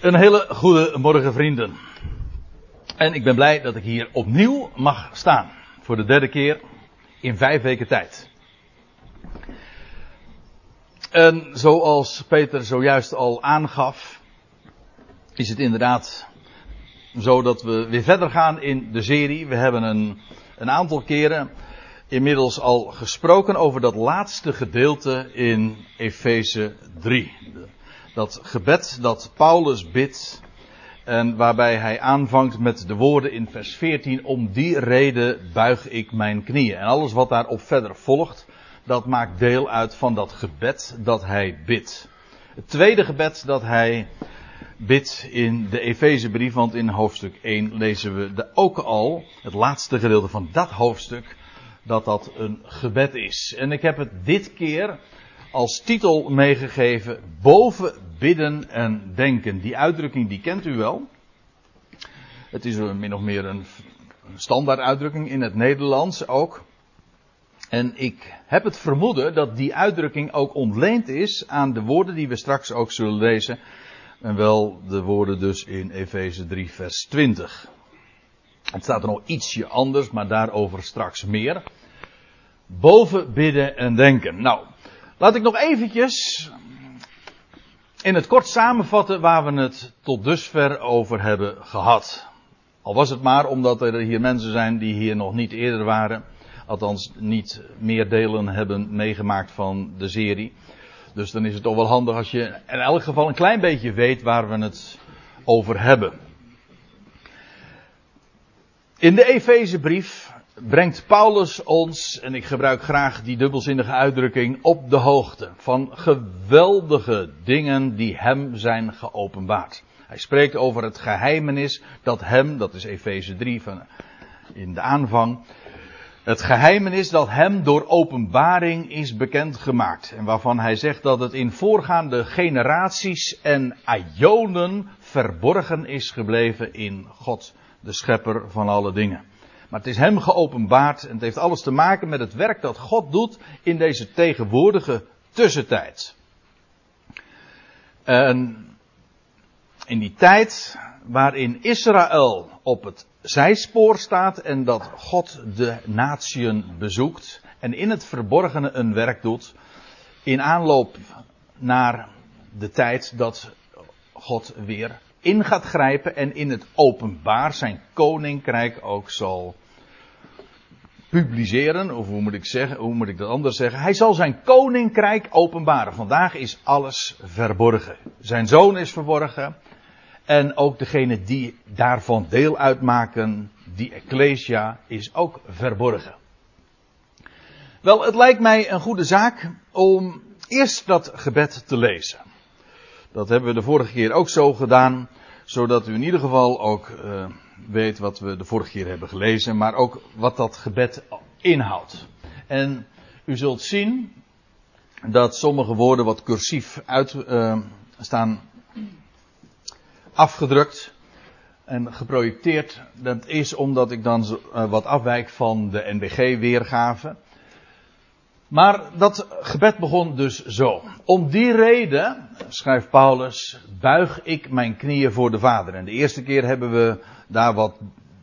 Een hele goede morgen, vrienden. En ik ben blij dat ik hier opnieuw mag staan. Voor de derde keer in vijf weken tijd. En zoals Peter zojuist al aangaf, is het inderdaad zo dat we weer verder gaan in de serie. We hebben een, een aantal keren inmiddels al gesproken over dat laatste gedeelte in Efeze 3 dat gebed dat Paulus bidt. En waarbij hij aanvangt met de woorden in vers 14: Om die reden buig ik mijn knieën. En alles wat daarop verder volgt, dat maakt deel uit van dat gebed dat hij bidt. Het tweede gebed dat hij bidt in de Efezebrief, want in hoofdstuk 1 lezen we de, ook al, het laatste gedeelte van dat hoofdstuk, dat dat een gebed is. En ik heb het dit keer als titel meegegeven boven bidden en denken. Die uitdrukking die kent u wel. Het is min of meer een standaard uitdrukking in het Nederlands ook. En ik heb het vermoeden dat die uitdrukking ook ontleend is aan de woorden die we straks ook zullen lezen. En wel de woorden dus in Efeze 3 vers 20. Het staat er nog ietsje anders, maar daarover straks meer. Boven bidden en denken. Nou, Laat ik nog eventjes in het kort samenvatten waar we het tot dusver over hebben gehad. Al was het maar omdat er hier mensen zijn die hier nog niet eerder waren. Althans niet meer delen hebben meegemaakt van de serie. Dus dan is het toch wel handig als je in elk geval een klein beetje weet waar we het over hebben. In de Efezebrief brengt Paulus ons, en ik gebruik graag die dubbelzinnige uitdrukking, op de hoogte van geweldige dingen die hem zijn geopenbaard. Hij spreekt over het geheimenis dat hem, dat is Efeze 3 van, in de aanvang, het geheimenis dat hem door openbaring is bekendgemaakt. En waarvan hij zegt dat het in voorgaande generaties en aionen verborgen is gebleven in God, de schepper van alle dingen. Maar het is hem geopenbaard en het heeft alles te maken met het werk dat God doet in deze tegenwoordige tussentijd. En in die tijd waarin Israël op het zijspoor staat en dat God de natieën bezoekt en in het verborgene een werk doet in aanloop naar de tijd dat God weer in gaat grijpen en in het openbaar zijn koninkrijk ook zal publiceren, of hoe moet ik zeggen, hoe moet ik dat anders zeggen? Hij zal zijn koninkrijk openbaren. Vandaag is alles verborgen. Zijn zoon is verborgen. En ook degene die daarvan deel uitmaken, die Ecclesia, is ook verborgen. Wel, het lijkt mij een goede zaak om eerst dat gebed te lezen. Dat hebben we de vorige keer ook zo gedaan, zodat u in ieder geval ook uh, weet wat we de vorige keer hebben gelezen, maar ook wat dat gebed inhoudt. En u zult zien dat sommige woorden wat cursief uit uh, staan afgedrukt en geprojecteerd. Dat is omdat ik dan uh, wat afwijk van de NBG-weergave. Maar dat gebed begon dus zo. Om die reden, schrijft Paulus, buig ik mijn knieën voor de Vader. En de eerste keer hebben we daar wat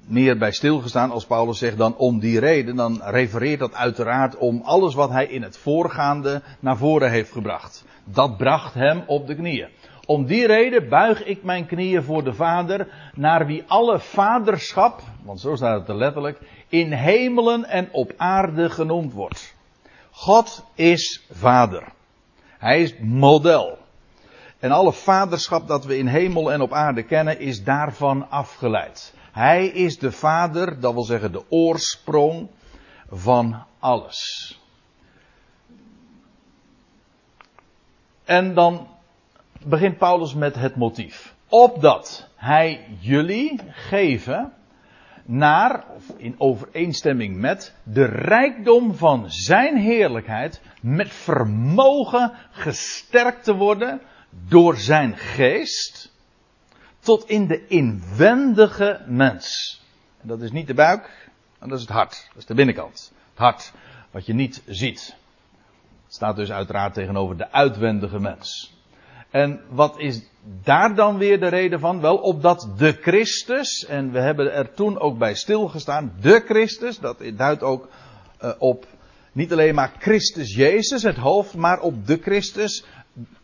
meer bij stilgestaan als Paulus zegt dan om die reden, dan refereert dat uiteraard om alles wat hij in het voorgaande naar voren heeft gebracht. Dat bracht hem op de knieën. Om die reden buig ik mijn knieën voor de Vader, naar wie alle vaderschap, want zo staat het er letterlijk, in hemelen en op aarde genoemd wordt. God is Vader. Hij is model. En alle vaderschap dat we in hemel en op aarde kennen is daarvan afgeleid. Hij is de vader, dat wil zeggen de oorsprong van alles. En dan begint Paulus met het motief. Opdat hij jullie geven naar, of in overeenstemming met, de rijkdom van zijn heerlijkheid met vermogen gesterkt te worden door zijn geest tot in de inwendige mens. En dat is niet de buik, dat is het hart. Dat is de binnenkant. Het hart, wat je niet ziet. Het staat dus uiteraard tegenover de uitwendige mens. En wat is daar dan weer de reden van? Wel, opdat de Christus, en we hebben er toen ook bij stilgestaan, de Christus, dat duidt ook uh, op niet alleen maar Christus Jezus, het hoofd, maar op de Christus,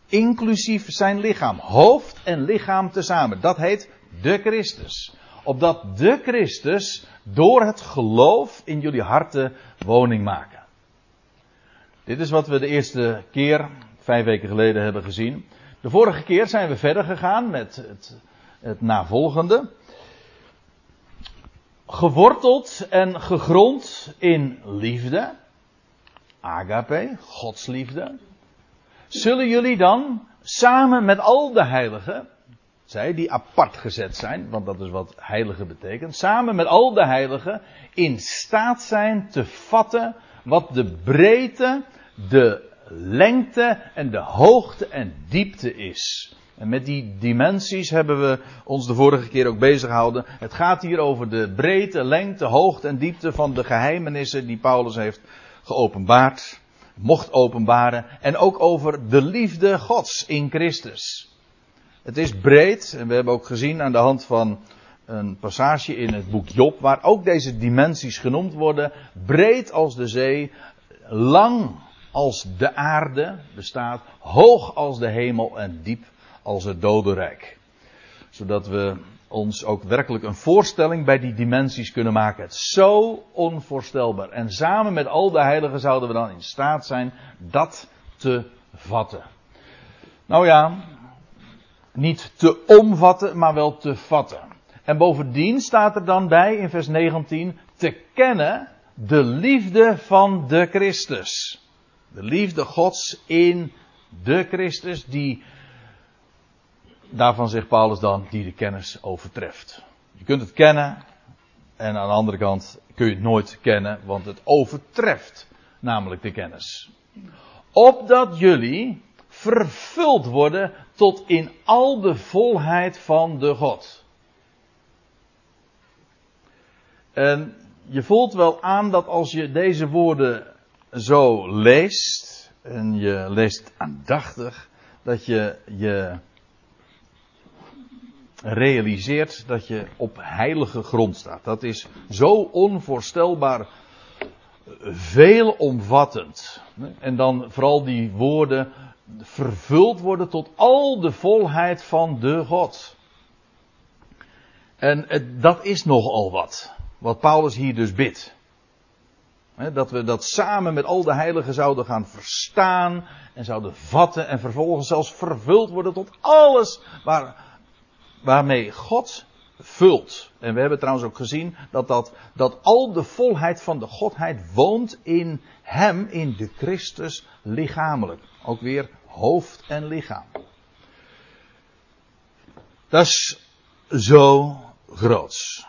inclusief zijn lichaam. Hoofd en lichaam tezamen. Dat heet de Christus. Opdat de Christus door het geloof in jullie harten woning maken. Dit is wat we de eerste keer, vijf weken geleden, hebben gezien. De vorige keer zijn we verder gegaan met het, het navolgende. Geworteld en gegrond in liefde. Agape, Gods liefde. Zullen jullie dan samen met al de heiligen, zij die apart gezet zijn, want dat is wat heilige betekent, samen met al de heiligen in staat zijn te vatten wat de breedte, de lengte en de hoogte en diepte is. En met die dimensies hebben we ons de vorige keer ook bezig gehouden. Het gaat hier over de breedte, lengte, hoogte en diepte van de geheimenissen die Paulus heeft geopenbaard, mocht openbaren. En ook over de liefde Gods in Christus. Het is breed, en we hebben ook gezien aan de hand van een passage in het boek Job, waar ook deze dimensies genoemd worden. Breed als de zee, lang als de aarde bestaat, hoog als de hemel en diep als het dodenrijk. Zodat we ons ook werkelijk een voorstelling bij die dimensies kunnen maken. Het is zo onvoorstelbaar. En samen met al de heiligen zouden we dan in staat zijn dat te vatten. Nou ja, niet te omvatten, maar wel te vatten. En bovendien staat er dan bij in vers 19 te kennen de liefde van de Christus. De liefde Gods in de Christus, die, daarvan zegt Paulus dan, die de kennis overtreft. Je kunt het kennen, en aan de andere kant kun je het nooit kennen, want het overtreft namelijk de kennis. Opdat jullie vervuld worden tot in al de volheid van de God. En je voelt wel aan dat als je deze woorden zo leest, en je leest aandachtig, dat je je realiseert dat je op heilige grond staat. Dat is zo onvoorstelbaar veelomvattend. En dan vooral die woorden vervuld worden tot al de volheid van de God. En dat is nogal wat. Wat Paulus hier dus bidt dat we dat samen met al de heiligen zouden gaan verstaan en zouden vatten en vervolgens zelfs vervuld worden tot alles waar, waarmee God vult. En we hebben trouwens ook gezien dat, dat, dat al de volheid van de Godheid woont in Hem, in de Christus lichamelijk. Ook weer hoofd en lichaam. Dat is zo groots.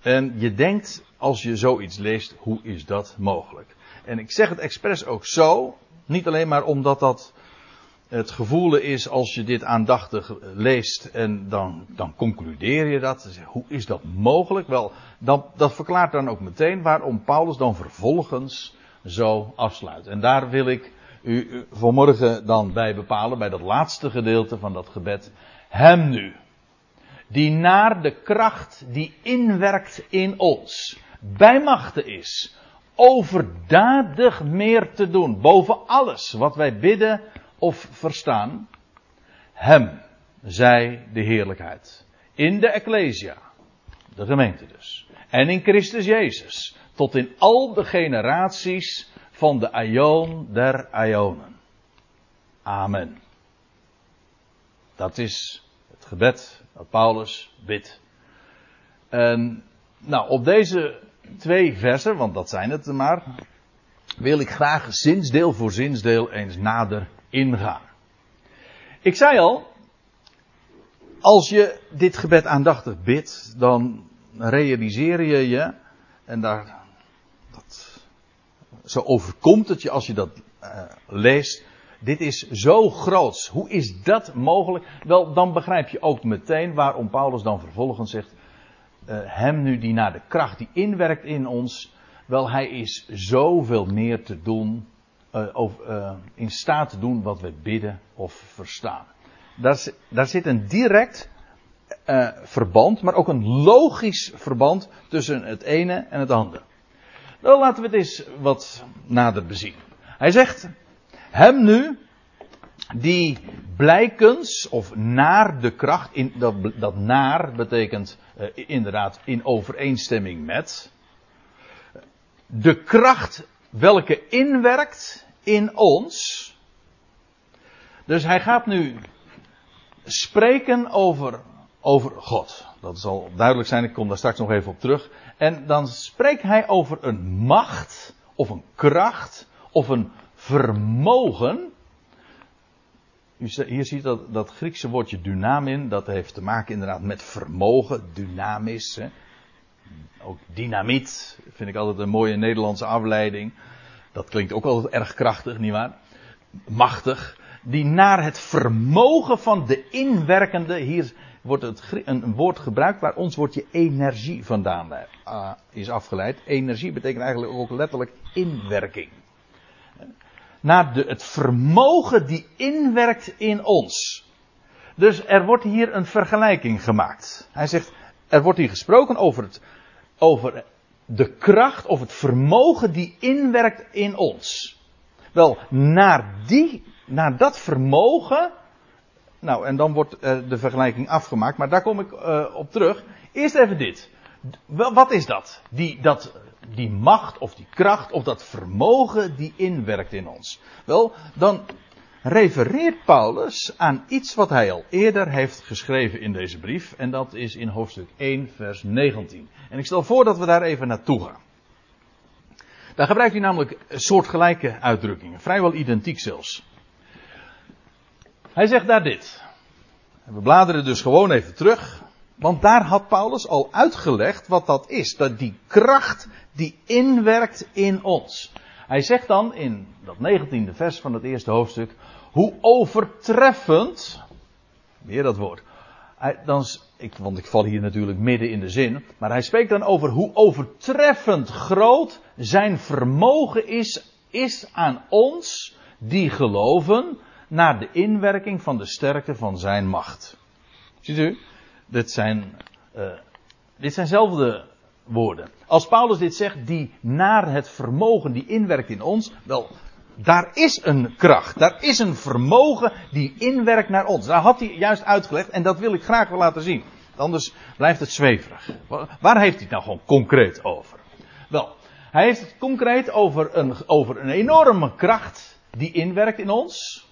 En je denkt als je zoiets leest, hoe is dat mogelijk? En ik zeg het expres ook zo, niet alleen maar omdat dat het gevoel is als je dit aandachtig leest en dan, dan concludeer je dat. Hoe is dat mogelijk? Wel, dan, dat verklaart dan ook meteen waarom Paulus dan vervolgens zo afsluit. En daar wil ik u vanmorgen dan bij bepalen, bij dat laatste gedeelte van dat gebed. Hem nu, die naar de kracht die inwerkt in ons, bij machten is overdadig meer te doen, boven alles wat wij bidden of verstaan, Hem zij de heerlijkheid. In de Ecclesia, de gemeente dus. En in Christus Jezus, tot in al de generaties van de Aion der Aionen. Amen. Dat is het gebed dat Paulus bidt. En nou, op deze twee versen, want dat zijn het maar, wil ik graag zinsdeel voor zinsdeel eens nader ingaan. Ik zei al, als je dit gebed aandachtig bidt, dan realiseer je je, en daar, dat, zo overkomt het je als je dat uh, leest, dit is zo groot. Hoe is dat mogelijk? Wel, dan begrijp je ook meteen waarom Paulus dan vervolgens zegt, hem nu die naar de kracht die inwerkt in ons, wel hij is zoveel meer te doen, uh, over, uh, in staat te doen wat we bidden of verstaan. Daar, zit een direct verband, maar ook een logisch verband tussen het ene en het andere. Nou, laten we het eens wat nader bezien. Hij zegt, hem nu, die blijkens, of naar de kracht, in, dat, dat naar betekent uh, inderdaad in overeenstemming met, de kracht welke inwerkt in ons. Dus hij gaat nu spreken over, over God. Dat zal duidelijk zijn, ik kom daar straks nog even op terug. En dan spreekt hij over een macht, of een kracht, of een vermogen. Hier ziet dat, dat Griekse woordje dynamin, dat heeft te maken inderdaad met vermogen, dynamisch. Hè. Ook dynamiet vind ik altijd een mooie Nederlandse afleiding. Dat klinkt ook altijd erg krachtig, nietwaar? Machtig. Die naar het vermogen van de inwerkende, hier wordt het, een woord gebruikt waar ons woordje energie vandaan uh, is afgeleid. Energie betekent eigenlijk ook letterlijk inwerking. Naar de, het vermogen die inwerkt in ons. Dus er wordt hier een vergelijking gemaakt. Hij zegt, er wordt hier gesproken over, het, over de kracht of het vermogen die inwerkt in ons. Wel, naar die, naar dat vermogen, nou en dan wordt uh, de vergelijking afgemaakt, maar daar kom ik uh, op terug. Eerst even dit. Wat is dat? Die, dat? die macht of die kracht of dat vermogen die inwerkt in ons. Wel, dan refereert Paulus aan iets wat hij al eerder heeft geschreven in deze brief. En dat is in hoofdstuk 1, vers 19. En ik stel voor dat we daar even naartoe gaan. Daar gebruikt hij namelijk soortgelijke uitdrukkingen, vrijwel identiek zelfs. Hij zegt daar dit. We bladeren dus gewoon even terug. Want daar had Paulus al uitgelegd wat dat is. Dat die kracht die inwerkt in ons. Hij zegt dan in dat negentiende vers van het eerste hoofdstuk. Hoe overtreffend. Weer dat woord. Hij, dan, ik, want ik val hier natuurlijk midden in de zin. Maar hij spreekt dan over hoe overtreffend groot zijn vermogen is, is aan ons die geloven naar de inwerking van de sterkte van zijn macht. Ziet u? Dit zijn, uh, dit zijn zelfde woorden. Als Paulus dit zegt, die naar het vermogen die inwerkt in ons, wel, daar is een kracht, daar is een vermogen die inwerkt naar ons. Daar had hij juist uitgelegd en dat wil ik graag wel laten zien. Anders blijft het zweverig. Waar heeft hij het nou gewoon concreet over? Wel, hij heeft het concreet over een, over een enorme kracht die inwerkt in ons.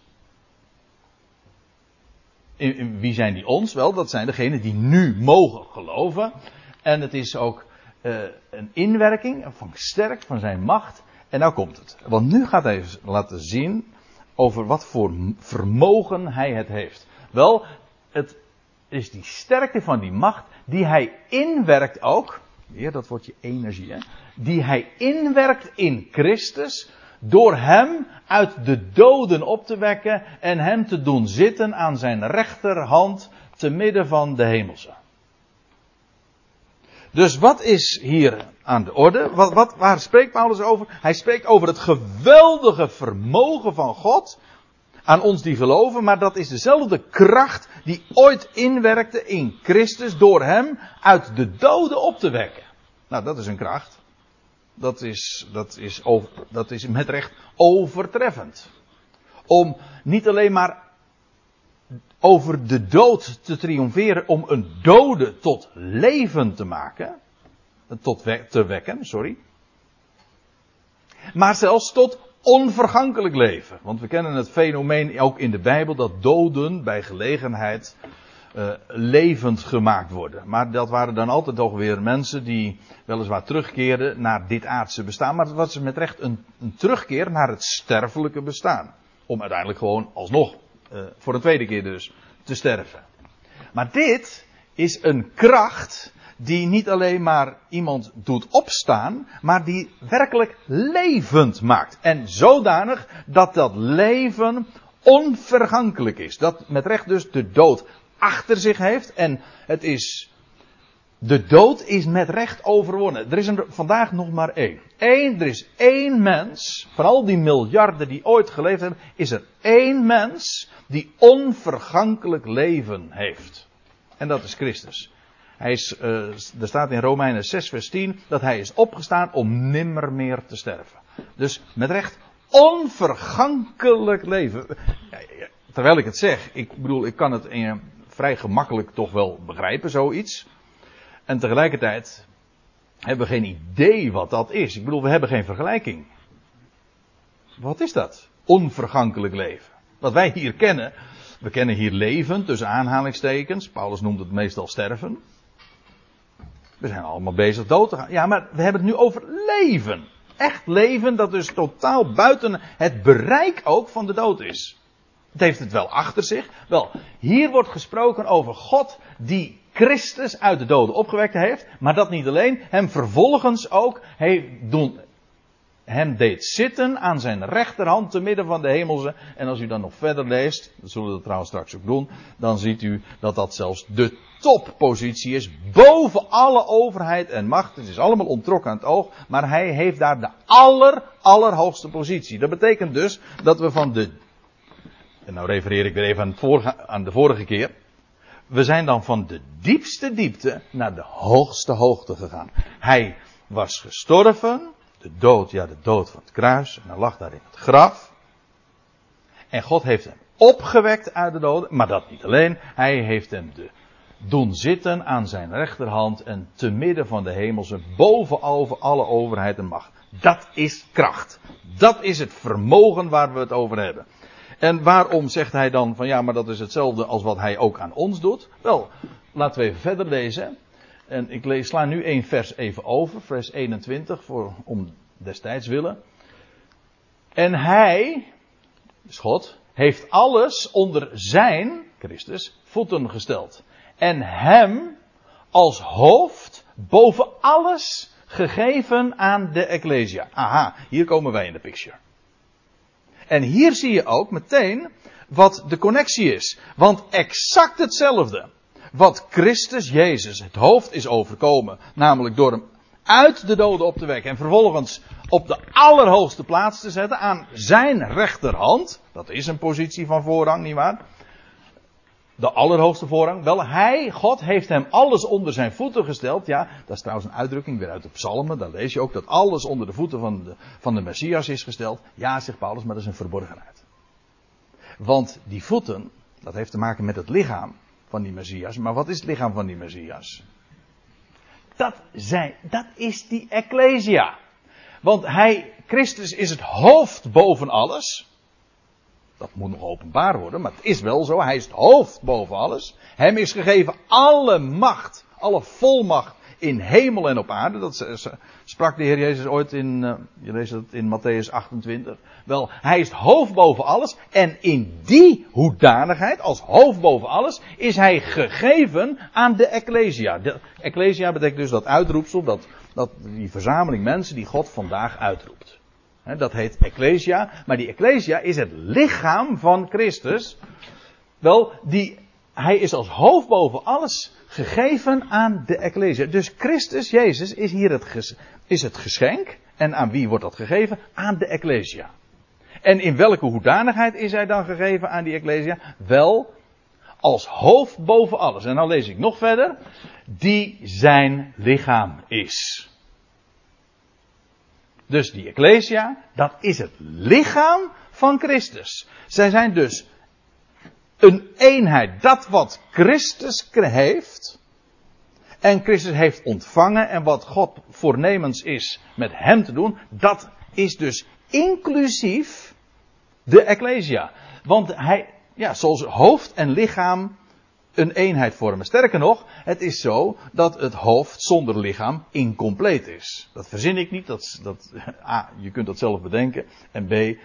Wie zijn die ons? Wel, dat zijn degenen die nu mogen geloven. En het is ook uh, een inwerking van sterk van zijn macht. En nou komt het. Want nu gaat hij laten zien over wat voor vermogen hij het heeft. Wel, het is die sterkte van die macht die hij inwerkt ook. Weer dat woordje energie, hè. Die hij inwerkt in Christus door hem uit de doden op te wekken en hem te doen zitten aan zijn rechterhand te midden van de hemelse. Dus wat is hier aan de orde? Wat, wat, waar spreekt Paulus over? Hij spreekt over het geweldige vermogen van God aan ons die geloven, maar dat is dezelfde kracht die ooit inwerkte in Christus door hem uit de doden op te wekken. Nou, dat is een kracht. Dat is, dat is, dat is met recht overtreffend. Om niet alleen maar over de dood te triomferen, om een dode tot leven te maken, tot te wekken, sorry. Maar zelfs tot onvergankelijk leven. Want we kennen het fenomeen ook in de Bijbel dat doden bij gelegenheid uh, levend gemaakt worden. Maar dat waren dan altijd toch weer mensen die weliswaar terugkeerden naar dit aardse bestaan. Maar het was met recht een, een terugkeer naar het sterfelijke bestaan. Om uiteindelijk gewoon alsnog, uh, voor een tweede keer dus, te sterven. Maar dit is een kracht die niet alleen maar iemand doet opstaan, maar die werkelijk levend maakt. En zodanig dat dat leven onvergankelijk is. Dat met recht dus de dood achter zich heeft. En het is De dood is met recht overwonnen. Er is er vandaag nog maar één. Eén, er is één mens, van al die miljarden die ooit geleefd hebben, is er één mens die onvergankelijk leven heeft. En dat is Christus. Hij is, uh, er staat in Romeinen 6 vers 10 dat hij is opgestaan om nimmer meer te sterven. Dus met recht onvergankelijk leven. Terwijl ik het zeg, ik bedoel, ik kan het in, vrij gemakkelijk toch wel begrijpen, zoiets. En tegelijkertijd hebben we geen idee wat dat is. Ik bedoel, we hebben geen vergelijking. Wat is dat? Onvergankelijk leven. Wat wij hier kennen, we kennen hier leven tussen aanhalingstekens. Paulus noemt het meestal sterven. We zijn allemaal bezig dood te gaan. Ja, maar we hebben het nu over leven. Echt leven dat dus totaal buiten het bereik ook van de dood is. Het heeft het wel achter zich. Wel, hier wordt gesproken over God die Christus uit de doden opgewekt heeft. Maar dat niet alleen, hem vervolgens ook heeft doen, hem deed zitten aan zijn rechterhand te midden van de hemelse. En als u dan nog verder leest, dat zullen we trouwens straks ook doen, dan ziet u dat dat zelfs de toppositie is, boven alle overheid en macht. Het is allemaal ontrokken aan het oog, maar hij heeft daar de aller, allerhoogste positie. Dat betekent dus dat we van de, en nou refereer ik weer even aan, de vorige keer, we zijn dan van de diepste diepte naar de hoogste hoogte gegaan. Hij was gestorven, de dood, ja de dood van het kruis, en hij lag daar in het graf. En God heeft hem opgewekt uit de doden, maar dat niet alleen, hij heeft hem de, doen zitten aan zijn rechterhand en te midden van de hemelse, boven alle overheid en macht. Dat is kracht. Dat is het vermogen waar we het over hebben. En waarom zegt hij dan van ja, maar dat is hetzelfde als wat hij ook aan ons doet? Wel, laten we even verder lezen. En ik lees, sla nu één vers even over, vers 21, voor, om destijds willen. En hij, dus God, heeft alles onder zijn, Christus, voeten gesteld. En hem als hoofd boven alles gegeven aan de Ecclesia. Aha, hier komen wij in de picture. En hier zie je ook meteen wat de connectie is. Want exact hetzelfde. Wat Christus Jezus, het hoofd, is overkomen. Namelijk door hem uit de doden op te wekken. En vervolgens op de allerhoogste plaats te zetten. Aan zijn rechterhand. Dat is een positie van voorrang, nietwaar? De allerhoogste voorrang. Wel, hij, God, heeft hem alles onder zijn voeten gesteld. Ja, dat is trouwens een uitdrukking weer uit de psalmen. Daar lees je ook dat alles onder de voeten van de, van de Messias is gesteld. Ja, zegt Paulus, maar dat is een verborgenheid. Want die voeten, dat heeft te maken met het lichaam van die Messias. Maar wat is het lichaam van die Messias? Dat, zijn, dat is die Ecclesia. Want hij, Christus is het hoofd boven alles. Dat moet nog openbaar worden, maar het is wel zo. Hij is het hoofd boven alles. Hem is gegeven alle macht, alle volmacht in hemel en op aarde. Dat sprak de Heer Jezus ooit in, uh, je leest in Matthäus 28. Wel, hij is het hoofd boven alles. En in die hoedanigheid, als hoofd boven alles, is hij gegeven aan de Ecclesia. De Ecclesia betekent dus dat uitroepsel, dat, dat die verzameling mensen die God vandaag uitroept. Dat heet Ecclesia. Maar die Ecclesia is het lichaam van Christus. Wel, die, hij is als hoofd boven alles gegeven aan de Ecclesia. Dus Christus, Jezus, is hier het, is het geschenk. En aan wie wordt dat gegeven? Aan de Ecclesia. En in welke hoedanigheid is hij dan gegeven aan die Ecclesia? Wel, als hoofd boven alles. En dan lees ik nog verder. Die zijn lichaam is. Dus die Ecclesia, dat is het lichaam van Christus. Zij zijn dus een eenheid. Dat wat Christus heeft. En Christus heeft ontvangen. En wat God voornemens is met hem te doen. Dat is dus inclusief de Ecclesia. Want hij, ja, zoals hoofd en lichaam een eenheid vormen. Sterker nog, het is zo dat het hoofd zonder lichaam incompleet is. Dat verzin ik niet. Dat, dat, A, je kunt dat zelf bedenken. En B, uh,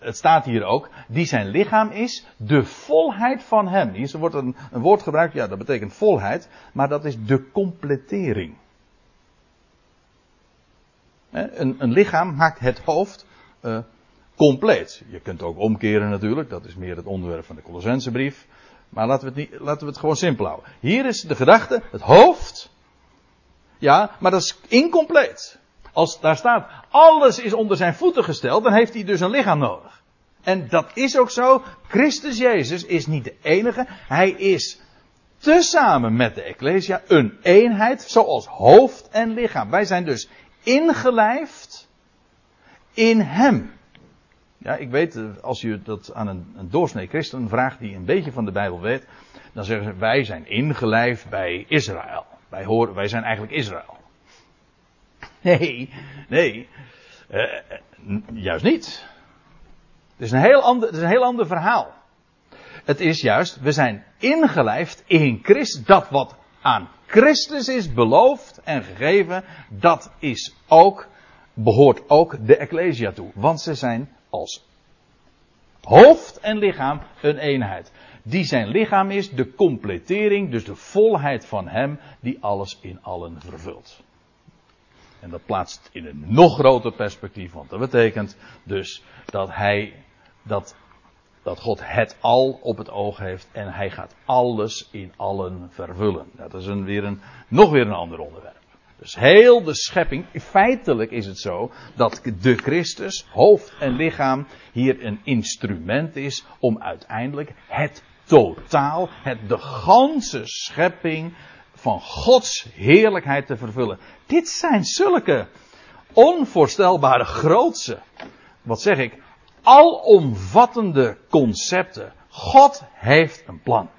het staat hier ook. Die zijn lichaam is de volheid van hem. Hier wordt een, een woord gebruikt, ja, dat betekent volheid. Maar dat is de completering. Een, een lichaam maakt het hoofd uh, compleet. Je kunt ook omkeren natuurlijk. Dat is meer het onderwerp van de Colossensebrief. Maar laten we, het niet, laten we het gewoon simpel houden. Hier is de gedachte, het hoofd Ja, maar dat is incompleet. Als daar staat, alles is onder zijn voeten gesteld, dan heeft hij dus een lichaam nodig. En dat is ook zo. Christus Jezus is niet de enige. Hij is tezamen met de Ecclesia een eenheid, zoals hoofd en lichaam. Wij zijn dus ingelijfd in Hem. Ja, ik weet, eh, als je dat aan een, een doorsnee christen vraagt die een beetje van de Bijbel weet, dan zeggen ze, wij zijn ingelijfd bij Israël. Wij, horen, wij zijn eigenlijk Israël. Nee, nee, uh, juist niet. Het is, een heel ander, het is een heel ander verhaal. Het is juist, we zijn ingelijfd in Christus. Dat wat aan Christus is beloofd en gegeven, dat is ook, behoort ook de Ecclesia toe. Want ze zijn als hoofd en lichaam een eenheid. Die zijn lichaam is de completering, dus de volheid van Hem die alles in allen vervult. En dat plaatst in een nog groter perspectief, want dat betekent dus dat Hij, dat, dat God het al op het oog heeft en Hij gaat alles in allen vervullen. Dat is een, weer een, nog weer een ander onderwerp. Dus heel de schepping, feitelijk is het zo dat de Christus, hoofd en lichaam, hier een instrument is om uiteindelijk het totaal, het, de ganse schepping van Gods heerlijkheid te vervullen. Dit zijn zulke onvoorstelbare grootse, wat zeg ik, alomvattende concepten. God heeft een plan.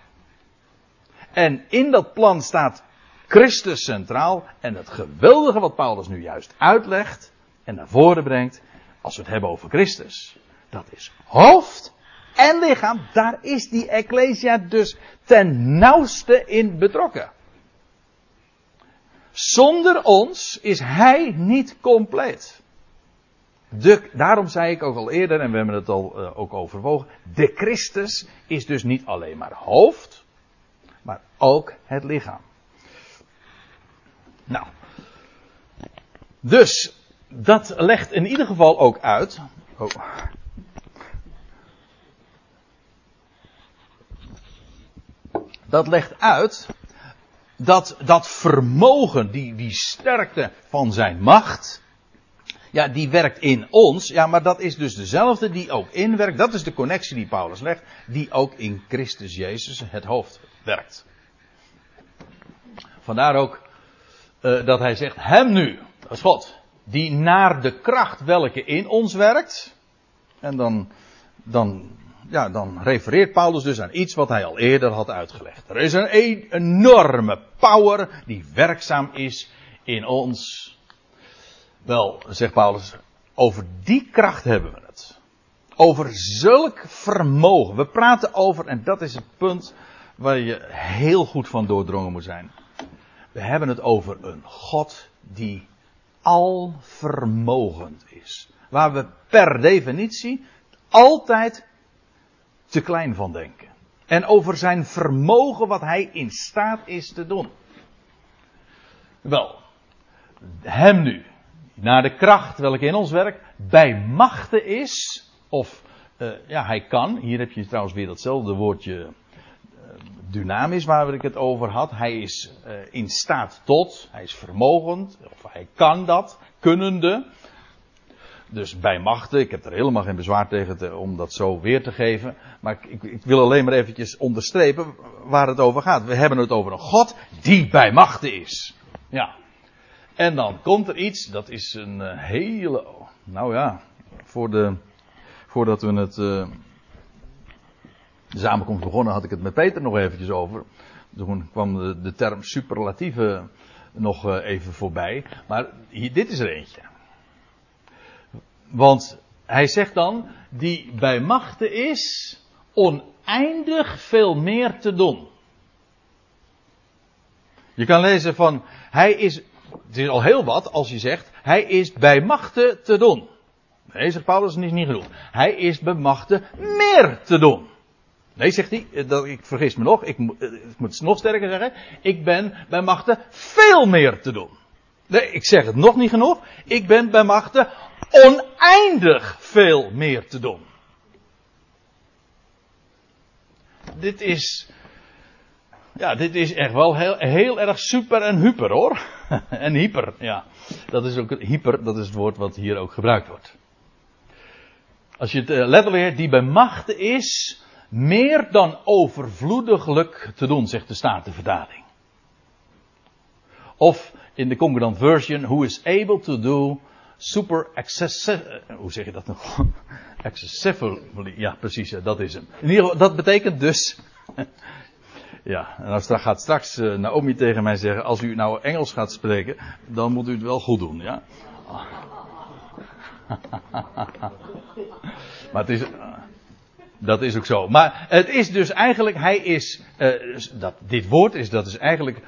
En in dat plan staat Christus centraal. En het geweldige wat Paulus nu juist uitlegt en naar voren brengt, als we het hebben over Christus, dat is hoofd en lichaam. Daar is die Ecclesia dus ten nauwste in betrokken. Zonder ons is Hij niet compleet. Daarom zei ik ook al eerder, en we hebben het al uh, ook overwogen, de Christus is dus niet alleen maar hoofd, maar ook het lichaam. Nou. Dus, dat legt in ieder geval ook uit. Oh. Dat legt uit dat dat vermogen, die, die sterkte van zijn macht, ja, die werkt in ons. Ja, maar dat is dus dezelfde die ook inwerkt. Dat is de connectie die Paulus legt, die ook in Christus Jezus, het hoofd, werkt. Vandaar ook uh, dat hij zegt, hem nu, dat is God, die naar de kracht welke in ons werkt. En dan, dan, ja, dan refereert Paulus dus aan iets wat hij al eerder had uitgelegd. Er is een e-, enorme power die werkzaam is in ons. Wel, zegt Paulus, over die kracht hebben we het. Over zulk vermogen. We praten over, en dat is het punt waar je heel goed van doordrongen moet zijn. We hebben het over een God die alvermogend is. Waar we per definitie altijd te klein van denken. En over zijn vermogen wat hij in staat is te doen. Wel, hem nu, naar de kracht welke in ons werkt, bij machten is, of uh, ja, hij kan, hier heb je trouwens weer datzelfde woordje dynamisch waar ik het over had. Hij is uh, in staat tot, hij is vermogend, of hij kan dat, kunnende. Dus bij machten, ik heb er helemaal geen bezwaar tegen te, om dat zo weer te geven. Maar ik, ik, wil alleen maar eventjes onderstrepen waar het over gaat. We hebben het over een God die bij machten is. Ja. En dan komt er iets, dat is een uh, hele, nou ja, voor de, voordat we het uh, de samenkomst begonnen had ik het met Peter nog eventjes over. Toen kwam de, de term superlatieve nog uh, even voorbij. Maar hier, dit is er eentje. Want hij zegt dan, die bij machten is oneindig veel meer te doen. Je kan lezen van, hij is, het is al heel wat als je zegt, hij is bij machten te doen. Nee, zegt Paulus, is niet genoeg. Hij is bij machten meer te doen. Nee, zegt hij, eh, dat, ik vergis me nog, ik, eh, ik moet het nog sterker zeggen, ik ben bij machten veel meer te doen. Nee, ik zeg het nog niet genoeg, ik ben bij machten oneindig veel meer te doen. Dit is, Ja, dit is echt wel heel, erg super en hyper hoor. en hyper, ja. Dat is ook hyper, dat is het woord wat hier ook gebruikt wordt. Als je het uh, letterlijk die bij machten is meer dan overvloediglijk te doen, zegt de Statenvertaling. Of in de Concordant Version, who is able to do super excessive, eh, hoe zeg je dat nog? excessively, ja precies, dat is hem. In ieder geval, dat betekent dus, ja, en dan gaat straks uh, Naomi tegen mij zeggen, als u nou Engels gaat spreken, dan moet u het wel goed doen, ja. maar het is, dat is ook zo. Maar het is dus eigenlijk, hij is, uh, dat, dit woord is, dat is eigenlijk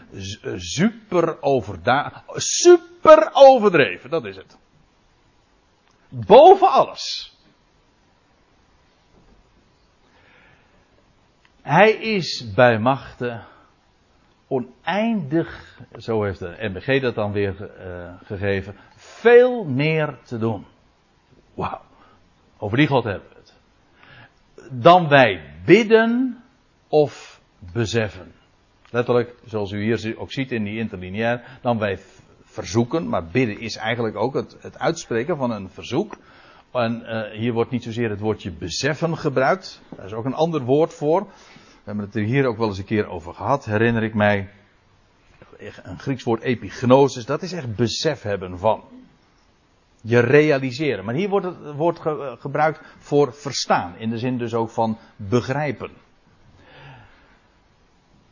super overda, super overdreven, dat is het. Boven alles. Hij is bij machten oneindig, zo heeft de MBG dat dan weer uh, gegeven, veel meer te doen. Wauw. Over die God hebben. Dan wij bidden of beseffen. Letterlijk, zoals u hier ook ziet in die interlineair, dan wij verzoeken, maar bidden is eigenlijk ook het, het uitspreken van een verzoek. En uh, hier wordt niet zozeer het woordje beseffen gebruikt. Daar is ook een ander woord voor. We hebben het er hier ook wel eens een keer over gehad, herinner ik mij. Een Grieks woord epignosis, dat is echt besef hebben van. Je realiseren. Maar hier wordt het woord ge, gebruikt voor verstaan. In de zin dus ook van begrijpen.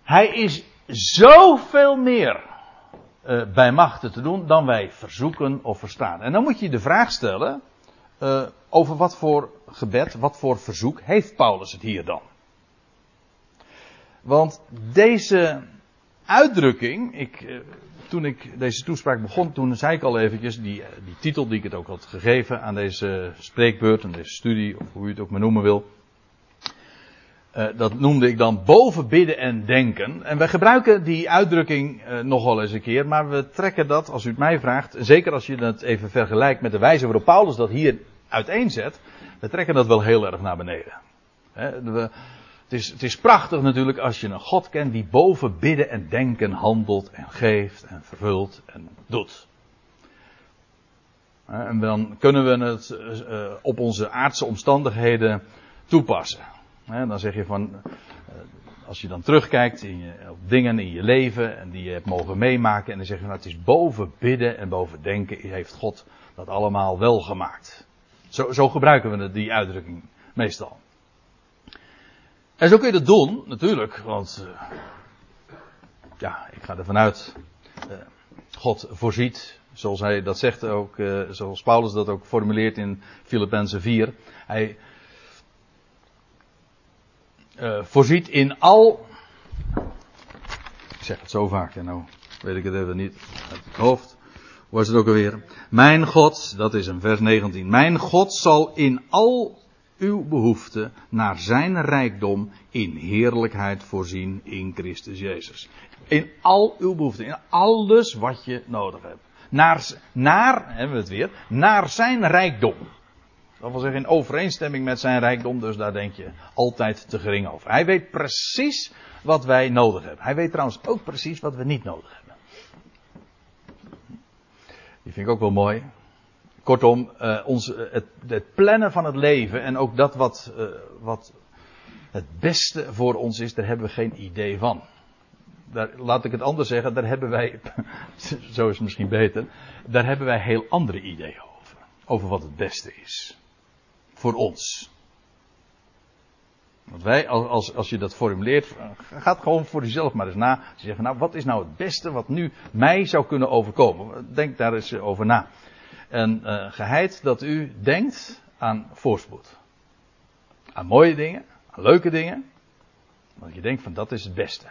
Hij is zoveel meer uh, bij machten te doen dan wij verzoeken of verstaan. En dan moet je de vraag stellen uh, over wat voor gebed, wat voor verzoek heeft Paulus het hier dan? Want deze uitdrukking, ik, toen ik deze toespraak begon, toen zei ik al eventjes, die, die titel die ik het ook had gegeven aan deze spreekbeurt, aan deze studie, of hoe u het ook maar noemen wil. Uh, dat noemde ik dan boven bidden en denken. En wij gebruiken die uitdrukking uh, nog wel eens een keer, maar we trekken dat, als u het mij vraagt, zeker als je het even vergelijkt met de wijze waarop Paulus dat hier uiteenzet, we trekken dat wel heel erg naar beneden. We, het, is, het is prachtig natuurlijk als je een God kent die boven bidden en denken handelt en geeft en vervult en doet. En dan kunnen we het uh, op onze aardse omstandigheden toepassen. Dan zeg je van, als je dan terugkijkt in je, op dingen in je leven en die je hebt mogen meemaken en dan zeg je nou het is boven bidden en boven denken heeft God dat allemaal wel gemaakt. Zo, zo gebruiken we die uitdrukking meestal. En zo kun je dat doen, natuurlijk, want uh, ja, ik ga ervan uit, uh, God voorziet, zoals hij dat zegt ook, uh, zoals Paulus dat ook formuleert in Filippenzen 4. Hij voorziet in al. Ik zeg het zo vaak en nou weet ik het even niet uit het hoofd. Was het ook alweer? Mijn God, dat is een vers 19. Mijn God zal in al uw behoeften naar zijn rijkdom in heerlijkheid voorzien in Christus Jezus. In al uw behoeften, in alles wat je nodig hebt. Naar, naar, hebben we het weer, naar zijn rijkdom. Dat wil zeggen in overeenstemming met zijn rijkdom, dus daar denk je altijd te gering over. Hij weet precies wat wij nodig hebben. Hij weet trouwens ook precies wat we niet nodig hebben. Die vind ik ook wel mooi. Kortom, uh, ons, het, het, plannen van het leven en ook dat wat, uh, wat het beste voor ons is, daar hebben we geen idee van. Daar, laat ik het anders zeggen, daar hebben wij, zo is het misschien beter, daar hebben wij heel andere ideeën over. Over wat het beste is voor ons. Want wij, als, als je dat formuleert, gaat gewoon voor jezelf maar eens na. Je zegt, nou, wat is nou het beste wat nu mij zou kunnen overkomen? Denk daar eens over na. En uh, geheid dat u denkt aan voorspoed. Aan mooie dingen, aan leuke dingen. Want je denkt van dat is het beste.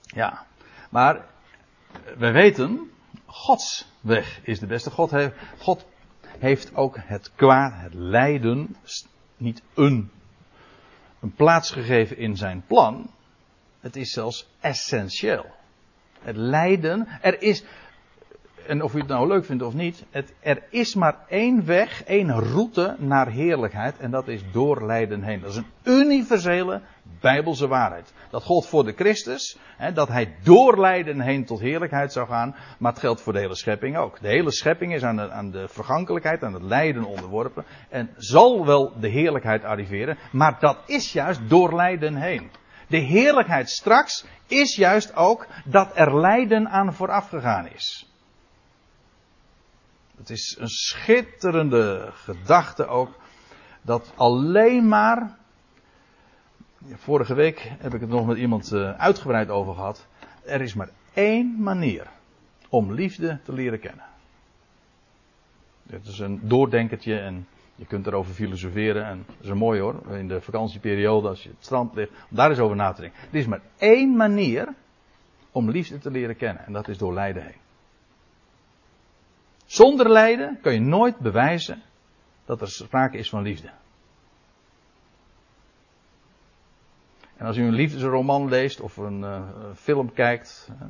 Ja, maar wij weten, Gods weg is de beste. God, heeft, God heeft ook het kwaad, het lijden, niet een, een plaats gegeven in zijn plan. Het is zelfs essentieel. Het lijden, er is, en of u het nou leuk vindt of niet, het, er is maar één weg, één route naar heerlijkheid en dat is door lijden heen. Dat is een universele bijbelse waarheid. Dat gold voor de Christus, hè, dat hij door lijden heen tot heerlijkheid zou gaan, maar het geldt voor de hele schepping ook. De hele schepping is aan de, aan de vergankelijkheid, aan het lijden onderworpen en zal wel de heerlijkheid arriveren, maar dat is juist door lijden heen. De heerlijkheid straks is juist ook dat er lijden aan vooraf gegaan is. Het is een schitterende gedachte ook dat alleen maar. Vorige week heb ik het nog met iemand eh, uitgebreid over gehad. Er is maar één manier om liefde te leren kennen. Het is een doordenkertje en je kunt erover filosoferen en dat is mooi hoor. In de vakantieperiode als je het strand ligt, om daar eens over na te denken. Er is maar één manier om liefde te leren kennen en dat is door lijden heen. Zonder lijden kan je nooit bewijzen dat er sprake is van liefde. En als u een liefdesroman leest of een uh, film kijkt uh,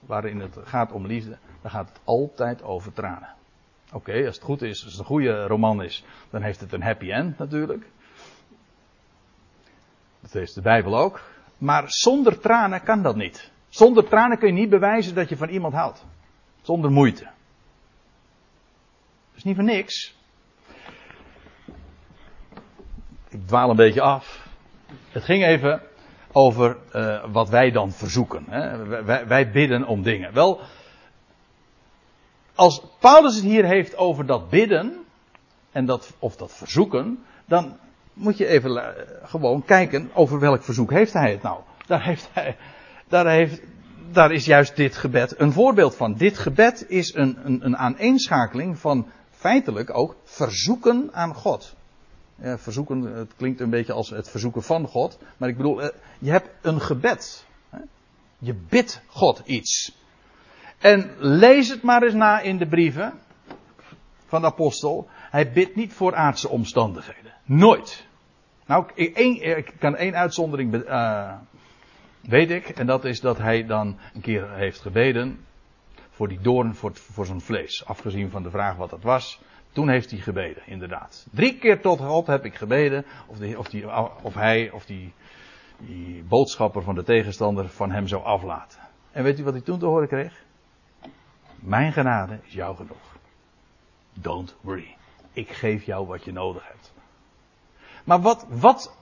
waarin het gaat om liefde, dan gaat het altijd over tranen. Oké, als het goed is, als het een goede roman is, dan heeft het een happy end natuurlijk. Dat heeft de Bijbel ook. Maar zonder tranen kan dat niet. Zonder tranen kun je niet bewijzen dat je van iemand houdt. Zonder moeite. Is niet voor niks. Ik dwaal een beetje af. Het ging even over uh, wat wij dan verzoeken. Hè. Wij, bidden om dingen. Wel, als Paulus het hier heeft over dat bidden, en dat, of dat verzoeken, dan moet je even uh, gewoon kijken over welk verzoek heeft hij het nou. Daar, heeft hij, daar, heeft, daar is juist dit gebed een voorbeeld van. Dit gebed is een, een, een aaneenschakeling van feitelijk ook verzoeken aan God. Verzoeken, het klinkt een beetje als het verzoeken van God, maar ik bedoel, uh, je hebt een gebed. Je bidt God iets. En lees het maar eens na in de brieven van de apostel. Hij bidt niet voor aardse omstandigheden. Nooit. Nou, ik kan één uitzondering, uh, weet ik. En dat is dat hij dan een keer heeft gebeden voor die doorn voor, voor zijn vlees. Afgezien van de vraag wat dat was. Toen heeft hij gebeden, inderdaad. Drie keer tot God heb ik gebeden. Of, die, of, die, of hij, of die, die boodschapper van de tegenstander van hem zou aflaten. En weet u wat hij toen te horen kreeg? Mijn genade is jou genoeg. Don't worry. Ik geef jou wat je nodig hebt. Maar wat, wat,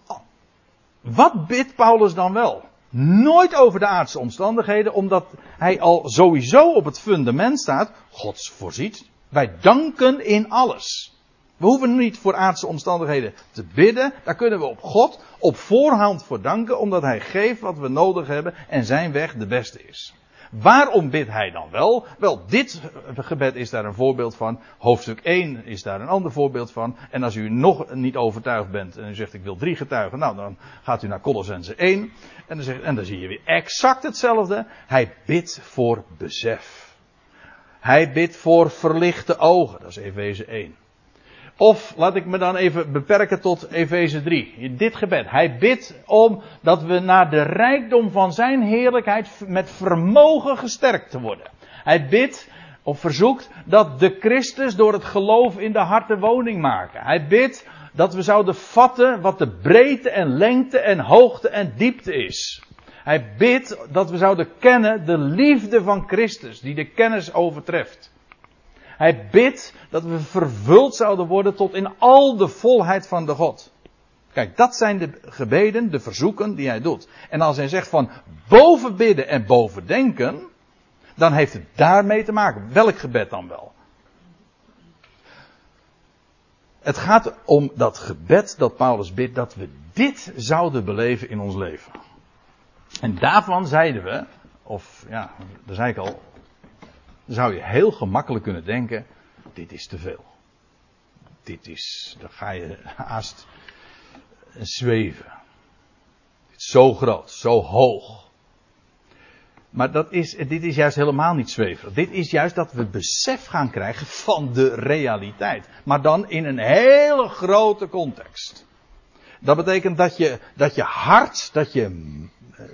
wat bidt Paulus dan wel? Nooit over de aardse omstandigheden, omdat hij al sowieso op het fundament staat. Gods voorziet. Wij danken in alles. We hoeven niet voor aardse omstandigheden te bidden. Daar kunnen we op God op voorhand voor danken, omdat Hij geeft wat we nodig hebben en Zijn weg de beste is. Waarom bidt hij dan wel? Wel, dit gebed is daar een voorbeeld van. Hoofdstuk 1 is daar een ander voorbeeld van. En als u nog niet overtuigd bent en u zegt ik wil drie getuigen, nou dan gaat u naar Colossense 1. En dan, zegt, en dan zie je weer exact hetzelfde. Hij bidt voor besef. Hij bidt voor verlichte ogen. Dat is Efeze 1. Of laat ik me dan even beperken tot Efeze 3. In dit gebed. Hij bidt om dat we naar de rijkdom van zijn heerlijkheid met vermogen gesterkt te worden. Hij bidt of verzoekt dat de Christus door het geloof in de harten woning maken. Hij bidt dat we zouden vatten wat de breedte en lengte en hoogte en diepte is. Hij bidt dat we zouden kennen de liefde van Christus die de kennis overtreft. Hij bidt dat we vervuld zouden worden tot in al de volheid van de God. Kijk, dat zijn de gebeden, de verzoeken die hij doet. En als hij zegt van boven bidden en boven denken, dan heeft het daarmee te maken. Welk gebed dan wel? Het gaat om dat gebed dat Paulus bidt, dat we dit zouden beleven in ons leven. En daarvan zeiden we, of ja, dat zei ik al, dan zou je heel gemakkelijk kunnen denken: dit is te veel. Dit is, dan ga je haast zweven. Dit is zo groot, zo hoog. Maar dat is, dit is juist helemaal niet zweven. Dit is juist dat we besef gaan krijgen van de realiteit. Maar dan in een hele grote context. Dat betekent dat je, dat je hart, dat je,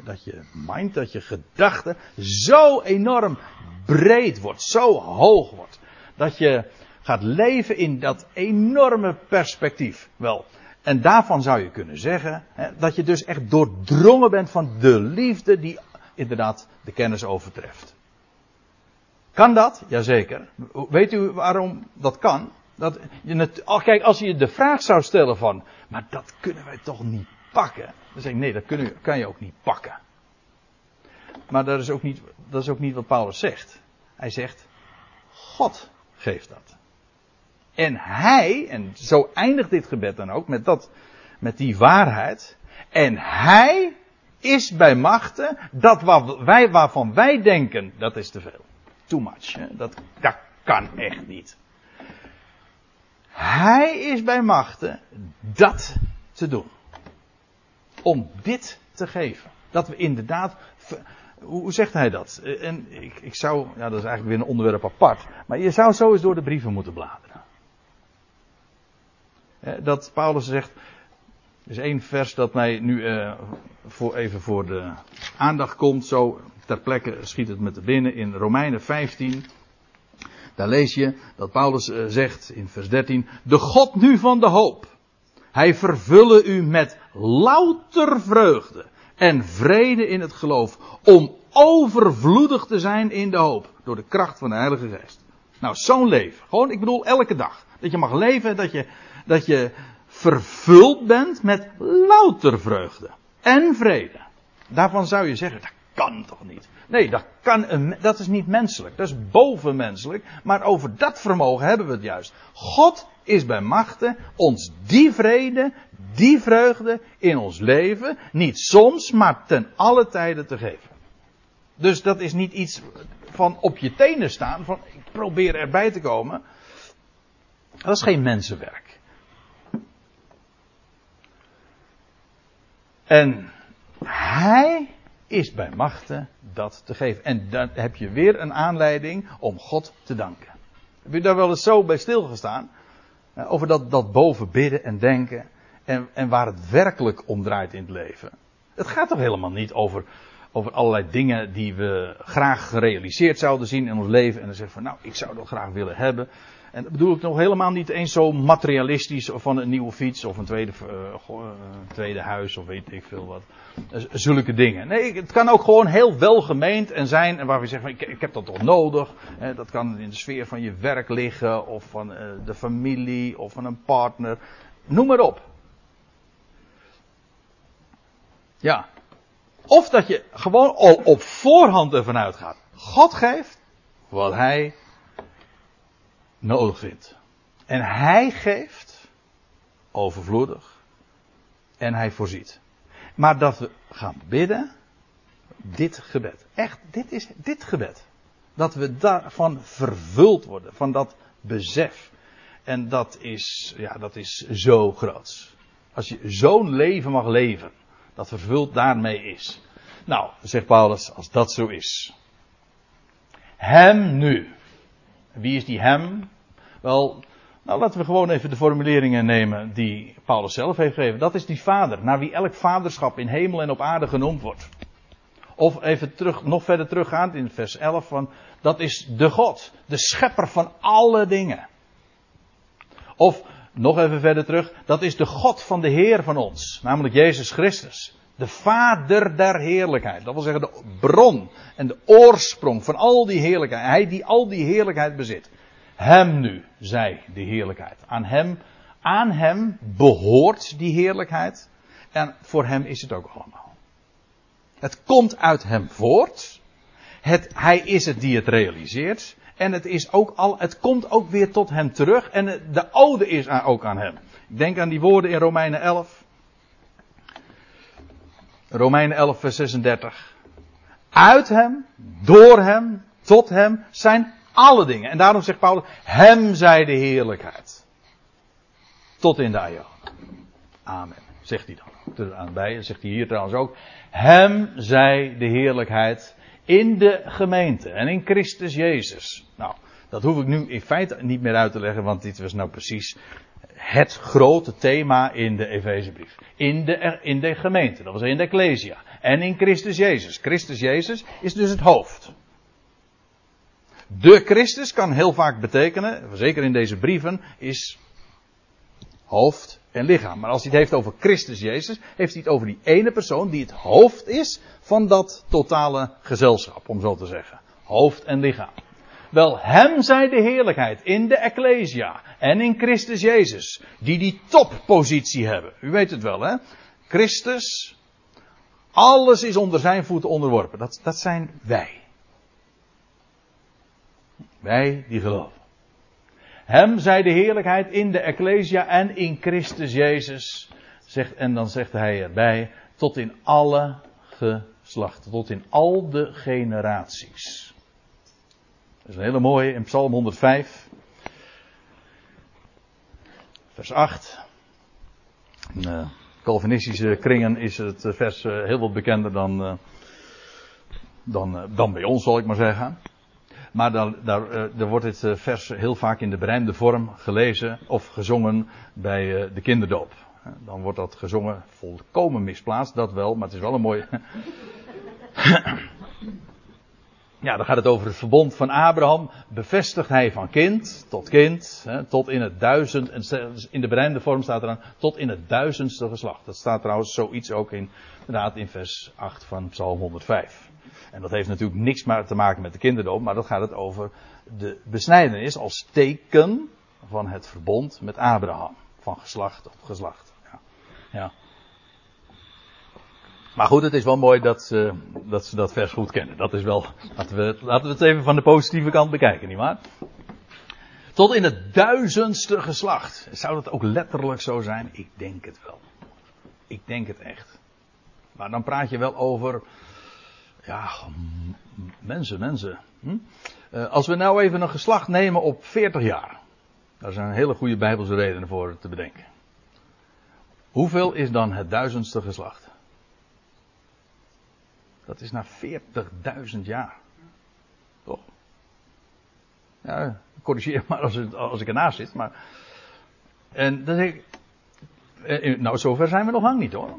dat je mind, dat je gedachten zo enorm breed wordt, zo hoog wordt. Dat je gaat leven in dat enorme perspectief. Wel, en daarvan zou je kunnen zeggen hè, dat je dus echt doordrongen bent van de liefde die inderdaad de kennis overtreft. Kan dat? Jazeker. Weet u waarom dat kan? Dat je het, kijk, als je de vraag zou stellen van, maar dat kunnen wij toch niet pakken? Dan zeg ik, nee, dat kun, kan je ook niet pakken. Maar dat is, ook niet, dat is ook niet wat Paulus zegt. Hij zegt, God geeft dat. En hij, en zo eindigt dit gebed dan ook, met, dat, met die waarheid. En hij is bij machten dat wat wij, waarvan wij denken, dat is te veel. Too much. Hè? Dat, dat kan echt niet. Hij is bij machten dat te doen. Om dit te geven. Dat we inderdaad. Hoe zegt hij dat? En ik, ik zou. Ja, dat is eigenlijk weer een onderwerp apart. Maar je zou zo eens door de brieven moeten bladeren. Dat Paulus zegt. Er is één vers dat mij nu uh, voor, even voor de aandacht komt. Zo ter plekke schiet het met de binnen in Romeinen 15. Daar lees je dat Paulus zegt in vers 13. De God nu van de hoop. Hij vervulle u met louter vreugde en vrede in het geloof. Om overvloedig te zijn in de hoop. Door de kracht van de Heilige Geest. Nou, zo'n leven. Gewoon, ik bedoel, elke dag. Dat je mag leven, dat je, dat je vervuld bent met louter vreugde en vrede. Daarvan zou je zeggen, dat kan toch niet? Nee, dat, kan een, dat is niet menselijk. Dat is bovenmenselijk. Maar over dat vermogen hebben we het juist. God is bij machten ons die vrede, die vreugde in ons leven, niet soms, maar ten alle tijden te geven. Dus dat is niet iets van op je tenen staan, van ik probeer erbij te komen. Dat is geen mensenwerk. En hij is bij machten dat te geven. En dan heb je weer een aanleiding om God te danken. Heb je daar wel eens zo bij stilgestaan? Eh, over dat, dat boven bidden en denken. En, en waar het werkelijk om draait in het leven. Het gaat toch helemaal niet over, over allerlei dingen die we graag gerealiseerd zouden zien in ons leven. En dan zeggen van nou, ik zou dat graag willen hebben. En dat bedoel ik nog helemaal niet eens zo materialistisch van een nieuwe fiets of een tweede, uh, tweede huis of weet ik veel wat. Uh, zulke dingen. Nee, het kan ook gewoon heel welgemeend en zijn en waar we zeggen, ik, ik heb dat toch nodig. Dat kan in de sfeer van je werk liggen of van de familie of van een partner. Noem maar op. Ja. Of dat je gewoon al op voorhand ervan uitgaat. God geeft wat hij nodig vindt. En hij geeft overvloedig en hij voorziet. Maar dat we gaan bidden, dit gebed. Echt, dit is dit gebed. Dat we daarvan vervuld worden, van dat besef. En dat is, ja, dat is zo groot. Als je zo'n leven mag leven, dat vervuld daarmee is. Nou, zegt Paulus, als dat zo is. Hem nu. Wie is die hem? Wel, nou laten we gewoon even de formuleringen nemen die Paulus zelf heeft gegeven. Dat is die vader, naar wie elk vaderschap in hemel en op aarde genoemd wordt. Of even terug, nog verder teruggaand in vers 11 van, dat is de God, de schepper van alle dingen. Of nog even verder terug, dat is de God van de Heer van ons, namelijk Jezus Christus. De Vader der heerlijkheid. Dat wil zeggen de bron en de oorsprong van al die heerlijkheid. Hij die al die heerlijkheid bezit. Hem nu, zij de heerlijkheid. Aan hem, aan hem behoort die heerlijkheid. En voor hem is het ook allemaal. Het komt uit hem voort. Het, hij is het die het realiseert. En het, is ook al, het komt ook weer tot hem terug. En de ode is ook aan hem. Ik denk aan die woorden in Romeinen 11. Romeinen 11, vers 36. Uit hem, door hem, tot hem zijn alle dingen. En daarom zegt Paulus, hem zij de heerlijkheid. Tot in de aion. Amen. Zegt hij dan. Aan bij, zegt hij hier trouwens ook. Hem zij de heerlijkheid in de gemeente en in Christus Jezus. Nou, dat hoef ik nu in feite niet meer uit te leggen, want dit was nou precies het grote thema in de Efezebrief. In de, in de gemeente, dat was in de Ecclesia. En in Christus Jezus. Christus Jezus is dus het hoofd. De Christus kan heel vaak betekenen, zeker in deze brieven, is hoofd en lichaam. Maar als hij het heeft over Christus Jezus, heeft hij het over die ene persoon die het hoofd is van dat totale gezelschap, om zo te zeggen. Hoofd en lichaam. Wel, hem zij de heerlijkheid in de Ecclesia en in Christus Jezus, die die toppositie hebben. U weet het wel, hè? Christus, alles is onder zijn voeten onderworpen. Dat, dat zijn wij. Wij die geloven. Hem zij de heerlijkheid in de Ecclesia en in Christus Jezus. Zegt, en dan zegt hij erbij, tot in alle geslachten, tot in al de generaties. Dat is een hele mooie in Psalm 105, vers 8. In uh, Calvinistische kringen is het vers uh, heel wat bekender dan, dan, dan bij ons, zal ik maar zeggen. Maar dan, daar, er wordt dit vers heel vaak in de berijmde vorm gelezen of gezongen bij uh, de kinderdoop. Dan wordt dat gezongen volkomen misplaatst, dat wel, maar het is wel een mooi. ja, dan gaat het over het verbond van Abraham. Bevestigt hij van kind tot kind, hè, tot in het duizend. En in de berijmde vorm staat er aan, tot in het duizendste geslacht. Dat staat trouwens zoiets ook in, inderdaad in vers 8 van Psalm 105. En dat heeft natuurlijk niks maar te maken met de kinderdoop, maar dat gaat het over de besnijdenis als teken van het verbond met Abraham. Van geslacht op geslacht. Ja. ja. Maar goed, het is wel mooi dat ze, dat ze dat vers goed kennen. Dat is wel, laten we, laten we het even van de positieve kant bekijken, nietwaar? Tot in het duizendste geslacht. Zou dat ook letterlijk zo zijn? Ik denk het wel. Ik denk het echt. Maar dan praat je wel over ja, mensen, mensen. Hm? Uh, als we nou even een geslacht nemen op 40 jaar. Daar zijn hele goede bijbelse redenen voor te bedenken. Hoeveel is dan het duizendste geslacht? Dat is na 40.000 jaar. Toch? Ja, corrigeer maar als, het, als ik ernaast zit. Maar, en dan zeg ik. Eh, nou, zover zijn we nog lang niet hoor.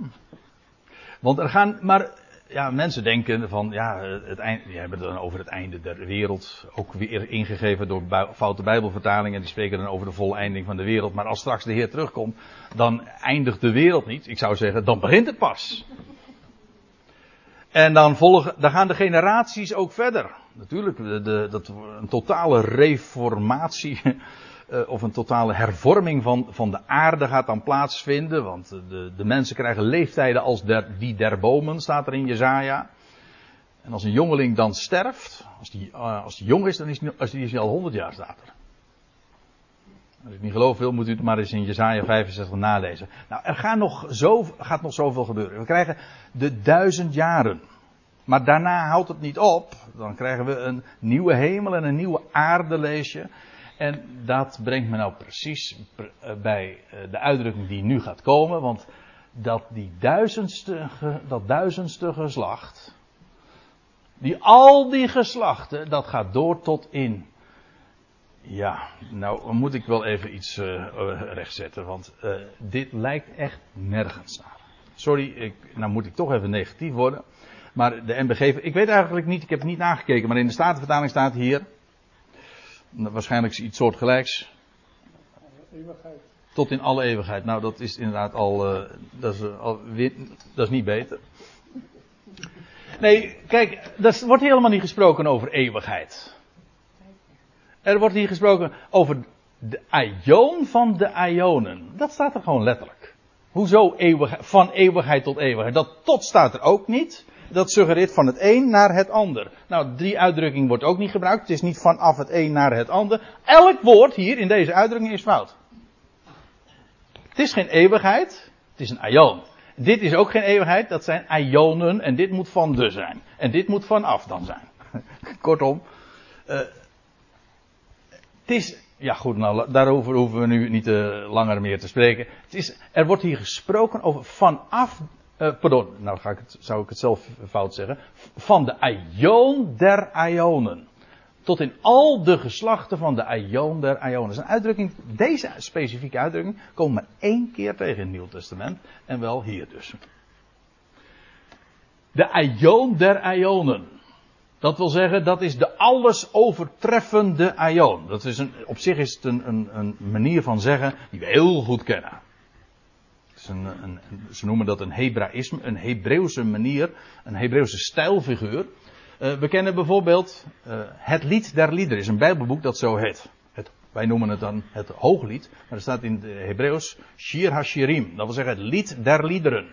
Want er gaan. Maar ja, mensen denken van, ja, het eind, die hebben het dan over het einde der wereld. Ook weer ingegeven door foute Bijbelvertalingen. Die spreken dan over de voleinding van de wereld. Maar als straks de Heer terugkomt, dan eindigt de wereld niet. Ik zou zeggen, dan begint het pas. En dan, volgen, dan gaan de generaties ook verder. Natuurlijk, de, dat, een totale reformatie of een totale hervorming van, van de aarde gaat dan plaatsvinden. Want de, de mensen krijgen leeftijden als die der bomen, staat er in Jezaja. En als een jongeling dan sterft, als die, uh, als die jong is, dan is hij, als die is al 100 jaar, staat. Als ik niet geloof wil, moet u het maar eens in Jezaja 65 nalezen. Nou, er gaat nog, zo, gaat nog zoveel gebeuren. We krijgen de duizend jaren. Maar daarna houdt het niet op. Dan krijgen we een nieuwe hemel en een nieuwe aarde, lees je. En dat brengt me nou precies eh, bij eh, de uitdrukking die nu gaat komen. Want dat die duizendste, dat duizendste geslacht. Die al die geslachten, dat gaat door tot in. Ja, nou moet ik wel even iets uh, rechtzetten. Want dit lijkt echt nergens naar. Sorry, ik, nou moet ik toch even negatief worden. Maar de MBG, ik weet eigenlijk niet, ik heb het niet nagekeken. Maar in de Statenvertaling staat hier waarschijnlijk iets soortgelijks. Eeuwigheid. Tot in alle eeuwigheid. Nou, dat is inderdaad al, uh, dat, is, uh, al dat is niet beter. Nee, kijk, er wordt helemaal niet gesproken over eeuwigheid. Er wordt hier gesproken over de aion van de aionen. Dat staat er gewoon letterlijk. Hoezo eeuwig, van eeuwigheid tot eeuwigheid? Dat tot staat er ook niet dat suggereert van het een naar het ander. Nou, die uitdrukking wordt ook niet gebruikt. Het is niet vanaf het een naar het ander. Elk woord hier in deze uitdrukking is fout. Het is geen eeuwigheid, het is een aion. Dit is ook geen eeuwigheid, dat zijn aionen en dit moet van de zijn. En dit moet vanaf dan zijn. Kortom, uh, het is, ja goed, nou, daarover hoeven we nu niet uh, langer meer te spreken. Het is, er wordt hier gesproken over vanaf uh, pardon, nou ga ik het, zou ik het zelf fout zeggen. Van de aion der aionen. Tot in al de geslachten van de aion der aionen. Een uitdrukking, deze specifieke uitdrukking, komt maar één keer tegen in het Nieuw Testament. En wel hier dus. De aion der aionen. Dat wil zeggen, dat is de alles overtreffende aion. Dat is een, op zich is het een, een, een manier van zeggen die we heel goed kennen. Ze noemen dat een Hebraïsme, een Hebreeuwse manier, een Hebreeuwse stijlfiguur. Uh, we kennen bijvoorbeeld uh, Het Lied der Liederen, is een Bijbelboek dat zo heet. Het, wij noemen het dan het Hooglied, maar er staat in het Hebreeuws Shir HaShirim, dat wil zeggen het Lied der Liederen.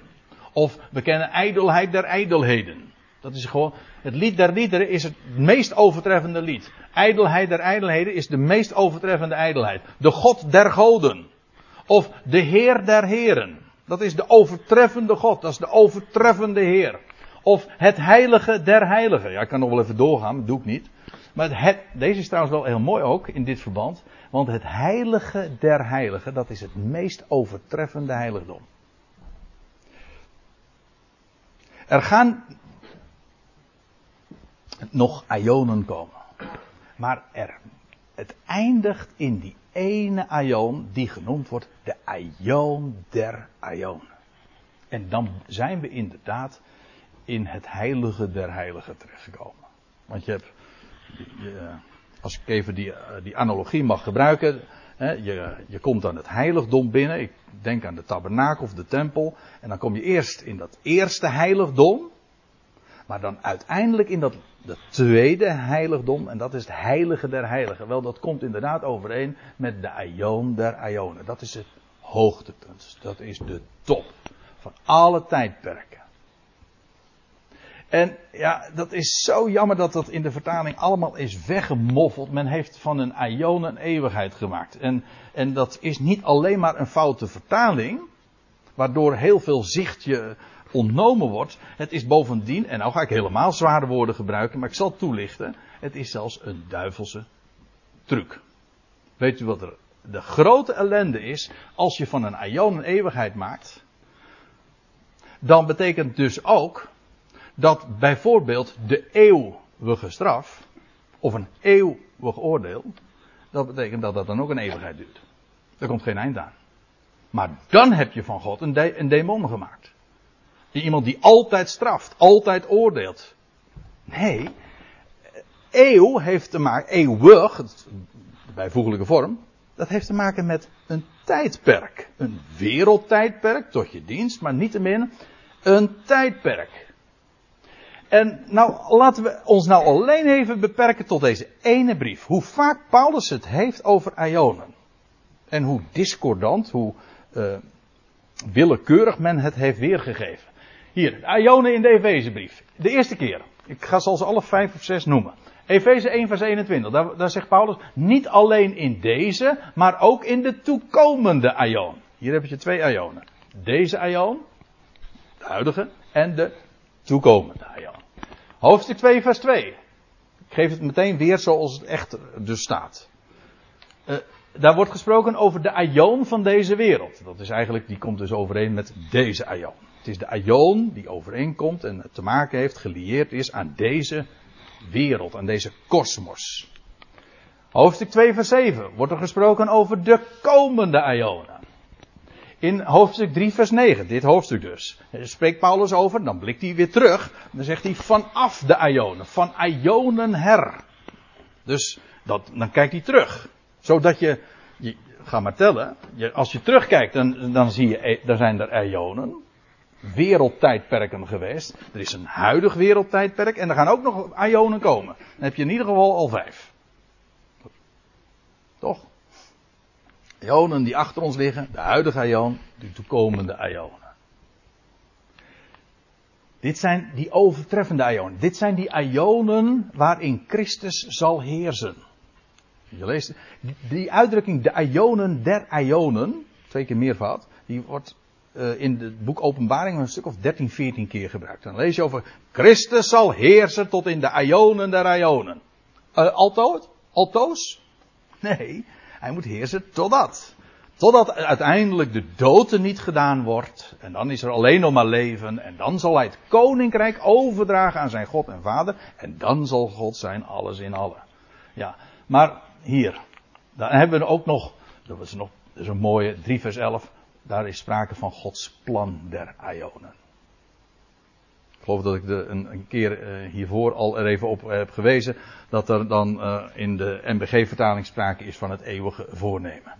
Of we kennen Ijdelheid der Ijdelheden. Dat is gewoon, het lied der liederen is het meest overtreffende lied. Ijdelheid der ijdelheden is de meest overtreffende ijdelheid. De God der goden. Of de Heer der heren. Dat is de overtreffende God. Dat is de overtreffende Heer. Of het heilige der heiligen. Ja, ik kan nog wel even doorgaan, dat doe ik niet. Maar het, deze is trouwens wel heel mooi ook in dit verband. Want het heilige der heiligen, dat is het meest overtreffende heiligdom. Er gaan nog ionen komen. Maar er, het eindigt in die ene aion die genoemd wordt de aion der ionen. En dan zijn we inderdaad in het heilige der heiligen terechtgekomen. Want je hebt, je, als ik even die, die analogie mag gebruiken, hè, je, je komt dan het heiligdom binnen. Ik denk aan de tabernakel of de tempel. En dan kom je eerst in dat eerste heiligdom. Maar dan uiteindelijk in dat, dat tweede heiligdom, en dat is het heilige der heiligen. Wel, dat komt inderdaad overeen met de aion der aionen. Dat is het hoogtepunt. Dat is de top van alle tijdperken. En ja, dat is zo jammer dat dat in de vertaling allemaal is weggemoffeld. Men heeft van een aion een eeuwigheid gemaakt. En, en dat is niet alleen maar een foute vertaling, waardoor heel veel zicht je ontnomen wordt. Het is bovendien, en nou ga ik helemaal zware woorden gebruiken, maar ik zal toelichten. Het is zelfs een duivelse truc. Weet u wat er de grote ellende is als je van een aion een eeuwigheid maakt? Dan betekent het dus ook dat bijvoorbeeld de eeuwige straf, of een eeuwig oordeel, dat betekent dat dat dan ook een eeuwigheid duurt. Daar komt geen eind aan. Maar dan heb je van God een, een demon gemaakt. Iemand die altijd straft, altijd oordeelt. Nee, eeuw heeft te maken, eeuwig, bijvoeglijke vorm, dat heeft te maken met een tijdperk. Een wereldtijdperk tot je dienst, maar niettemin een tijdperk. En nou, laten we ons nou alleen even beperken tot deze ene brief. Hoe vaak Paulus het heeft over Ionen. En hoe discordant, hoe uh, willekeurig men het heeft weergegeven. Hier, Ionen in de Efezebrief. De eerste keer. Ik ga ze alle vijf of zes noemen. Efeze 1 vers 21. Daar, zegt Paulus, niet alleen in deze, maar ook in de toekomende Ion. Hier heb je twee Ionen. Deze Ion, de huidige, en de toekomende Ion. Hoofdstuk 2 vers 2. Ik geef het meteen weer zoals het echt dus staat. Uh, daar wordt gesproken over de Ion van deze wereld. Dat is eigenlijk, die komt dus overeen met deze Ion. Het is de aion die overeenkomt en te maken heeft, gelieerd is aan deze wereld, aan deze kosmos. Hoofdstuk 2 vers 7 wordt er gesproken over de komende aionen. In hoofdstuk 3 vers 9, dit hoofdstuk dus, spreekt Paulus over, dan blikt hij weer terug, dan zegt hij vanaf de aionen, van aionen her. Dus dat, dan kijkt hij terug, zodat je, je ga maar tellen, je, als je terugkijkt, dan, dan zie je, dan zijn er aionen, wereldtijdperken geweest. Er is een huidig wereldtijdperk en er gaan ook nog ionen komen. Dan heb je in ieder geval al vijf. Toch? Ionen die achter ons liggen, de huidige ion, de toekomende ionen. Dit zijn die overtreffende ionen. Dit zijn die ionen waarin Christus zal heersen. Je leest, die, uitdrukking de ionen der ionen, twee keer meervoud, die wordt uh, in het boek Openbaring een stuk of 13, 14 keer gebruikt. Dan lees je over Christus zal heersen tot in de ionen der ionen. Uh, altoos? Altoos? Nee, hij moet heersen totdat. Totdat uiteindelijk de dood er niet gedaan wordt. En dan is er alleen nog maar leven. En dan zal hij het koninkrijk overdragen aan zijn God en Vader. En dan zal God zijn alles in allen. Ja, maar hier. Dan hebben we ook nog. Dat is nog. Dat is een mooie 3 vers 11 daar is sprake van Gods plan der Ionen. Ik geloof dat ik de, een, keer uh, hiervoor al er even op heb gewezen. Dat er dan uh, in de MBG-vertaling sprake is van het eeuwige voornemen.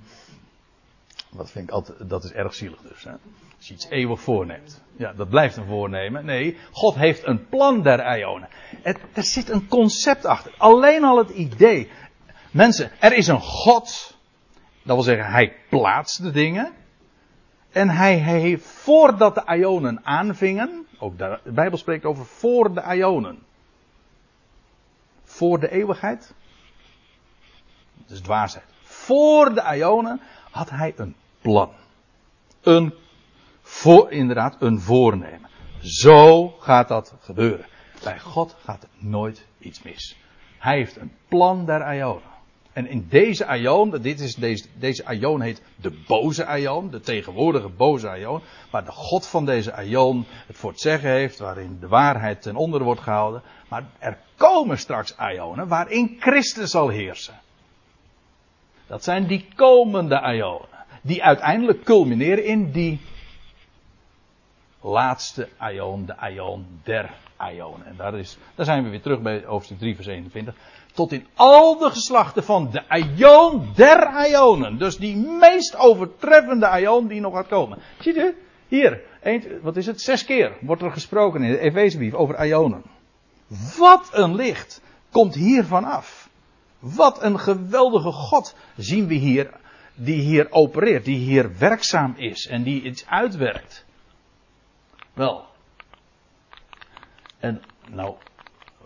Dat vind ik altijd, dat is erg zielig dus. Hè? Als je iets eeuwig voorneemt. Ja, dat blijft een voornemen. Nee, God heeft een plan der Ionen. Er zit een concept achter. Alleen al het idee. Mensen, er is een God. Dat wil zeggen, hij plaatst de dingen. En hij heeft, voordat de Ionen aanvingen, ook de, Bijbel spreekt over voor de Ionen. Voor de eeuwigheid. Dat is dwaasheid. Voor de Ionen had hij een plan. Een voor, inderdaad, een voornemen. Zo gaat dat gebeuren. Bij God gaat er nooit iets mis. Hij heeft een plan der Ionen. En in deze Aion, dit is deze, deze Aion heet de boze Aion, de tegenwoordige boze Aion, waar de God van deze Aion het voor het zeggen heeft, waarin de waarheid ten onder wordt gehouden. Maar er komen straks Aionen waarin Christus zal heersen. Dat zijn die komende Aionen, die uiteindelijk culmineren in die laatste Aion, de Aion der Aion. En daar, is, daar zijn we weer terug bij hoofdstuk 3 vers 21 tot in al de geslachten van de Aion der Ionen. Dus die meest overtreffende Ion die nog gaat komen. Ziet u? Hier, wat is het? Zes keer wordt er gesproken in de Efezebrief over Ionen. Wat een licht komt hier vanaf. Wat een geweldige God zien we hier, die hier opereert, die hier werkzaam is en die iets uitwerkt. Wel. En nou,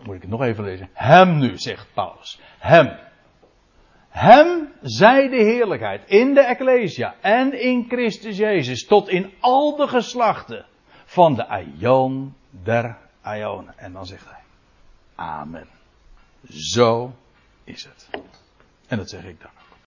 moet ik het nog even lezen. Hem nu, zegt Paulus. Hem. Hem zij de heerlijkheid in de Ecclesia en in Christus Jezus tot in al de geslachten van de Aion der Aionen. En dan zegt hij, Amen. Zo is het. En dat zeg ik dan.